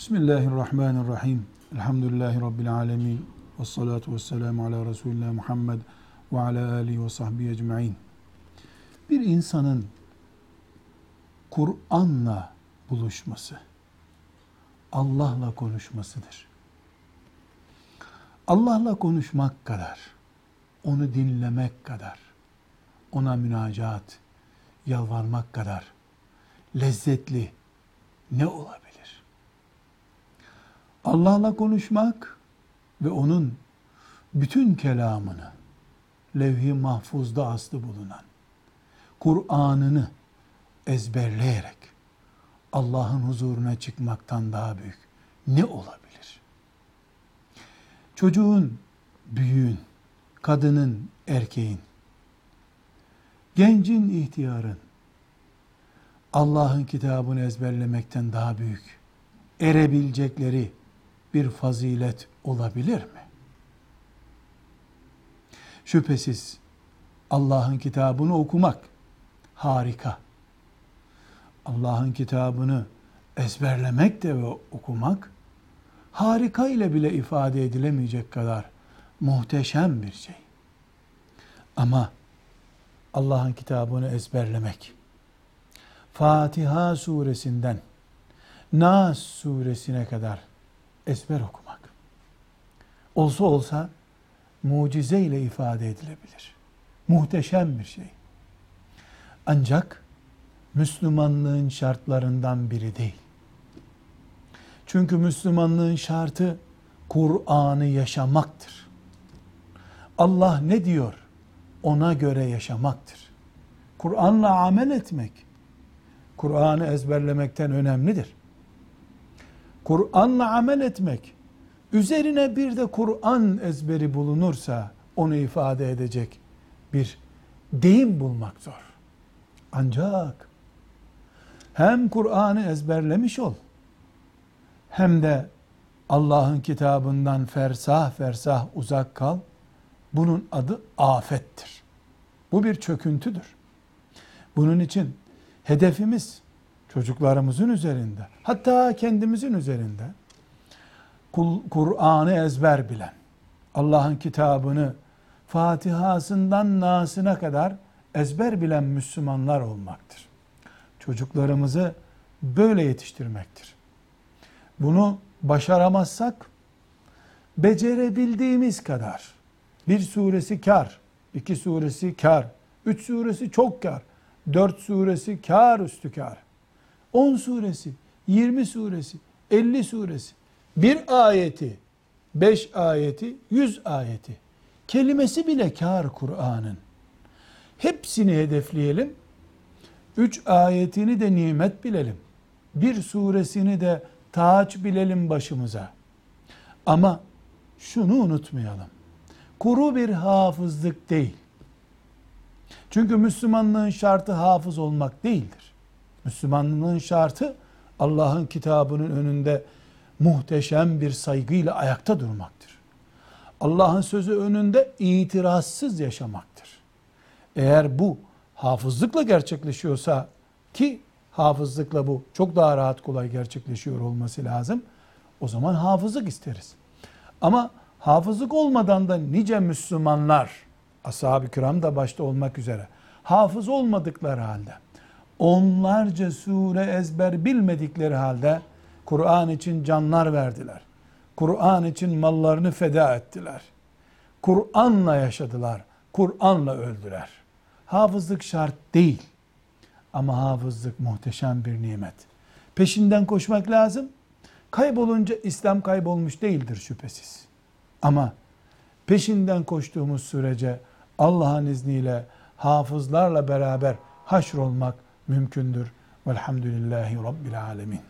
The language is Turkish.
Bismillahirrahmanirrahim. Elhamdülillahi Rabbil alemin. Ve salatu ve selamu ala Resulullah Muhammed ve ala alihi ve sahbihi ecma'in. Bir insanın Kur'an'la buluşması, Allah'la konuşmasıdır. Allah'la konuşmak kadar, onu dinlemek kadar, ona münacat, yalvarmak kadar lezzetli ne olabilir? Allah'la konuşmak ve onun bütün kelamını levh-i mahfuzda aslı bulunan Kur'an'ını ezberleyerek Allah'ın huzuruna çıkmaktan daha büyük ne olabilir? Çocuğun, büyüğün, kadının, erkeğin, gencin, ihtiyarın Allah'ın kitabını ezberlemekten daha büyük erebilecekleri bir fazilet olabilir mi? Şüphesiz Allah'ın kitabını okumak harika. Allah'ın kitabını ezberlemek de ve okumak harika ile bile ifade edilemeyecek kadar muhteşem bir şey. Ama Allah'ın kitabını ezberlemek Fatiha suresinden Nas suresine kadar ezber okumak. Olsa olsa mucize ile ifade edilebilir. Muhteşem bir şey. Ancak Müslümanlığın şartlarından biri değil. Çünkü Müslümanlığın şartı Kur'an'ı yaşamaktır. Allah ne diyor? Ona göre yaşamaktır. Kur'an'la amel etmek, Kur'an'ı ezberlemekten önemlidir. Kur'an'la amel etmek, üzerine bir de Kur'an ezberi bulunursa onu ifade edecek bir deyim bulmak zor. Ancak hem Kur'an'ı ezberlemiş ol, hem de Allah'ın kitabından fersah fersah uzak kal, bunun adı afettir. Bu bir çöküntüdür. Bunun için hedefimiz çocuklarımızın üzerinde, hatta kendimizin üzerinde Kur'an'ı ezber bilen, Allah'ın kitabını Fatiha'sından Nas'ına kadar ezber bilen Müslümanlar olmaktır. Çocuklarımızı böyle yetiştirmektir. Bunu başaramazsak becerebildiğimiz kadar bir suresi kar, iki suresi kar, üç suresi çok kar, dört suresi kar üstü kar 10 suresi, 20 suresi, 50 suresi, bir ayeti, 5 ayeti, 100 ayeti, kelimesi bile kar Kur'an'ın. Hepsini hedefleyelim. 3 ayetini de nimet bilelim. Bir suresini de taç bilelim başımıza. Ama şunu unutmayalım. Kuru bir hafızlık değil. Çünkü Müslümanlığın şartı hafız olmak değildir. Müslümanlığın şartı Allah'ın kitabının önünde muhteşem bir saygıyla ayakta durmaktır. Allah'ın sözü önünde itirazsız yaşamaktır. Eğer bu hafızlıkla gerçekleşiyorsa ki hafızlıkla bu çok daha rahat kolay gerçekleşiyor olması lazım. O zaman hafızlık isteriz. Ama hafızlık olmadan da nice Müslümanlar, ashab-ı kiram da başta olmak üzere, hafız olmadıkları halde, onlarca sure ezber bilmedikleri halde Kur'an için canlar verdiler. Kur'an için mallarını feda ettiler. Kur'an'la yaşadılar. Kur'an'la öldüler. Hafızlık şart değil. Ama hafızlık muhteşem bir nimet. Peşinden koşmak lazım. Kaybolunca İslam kaybolmuş değildir şüphesiz. Ama peşinden koştuğumuz sürece Allah'ın izniyle hafızlarla beraber haşrolmak mümkündür. Velhamdülillahi Rabbil Alemin.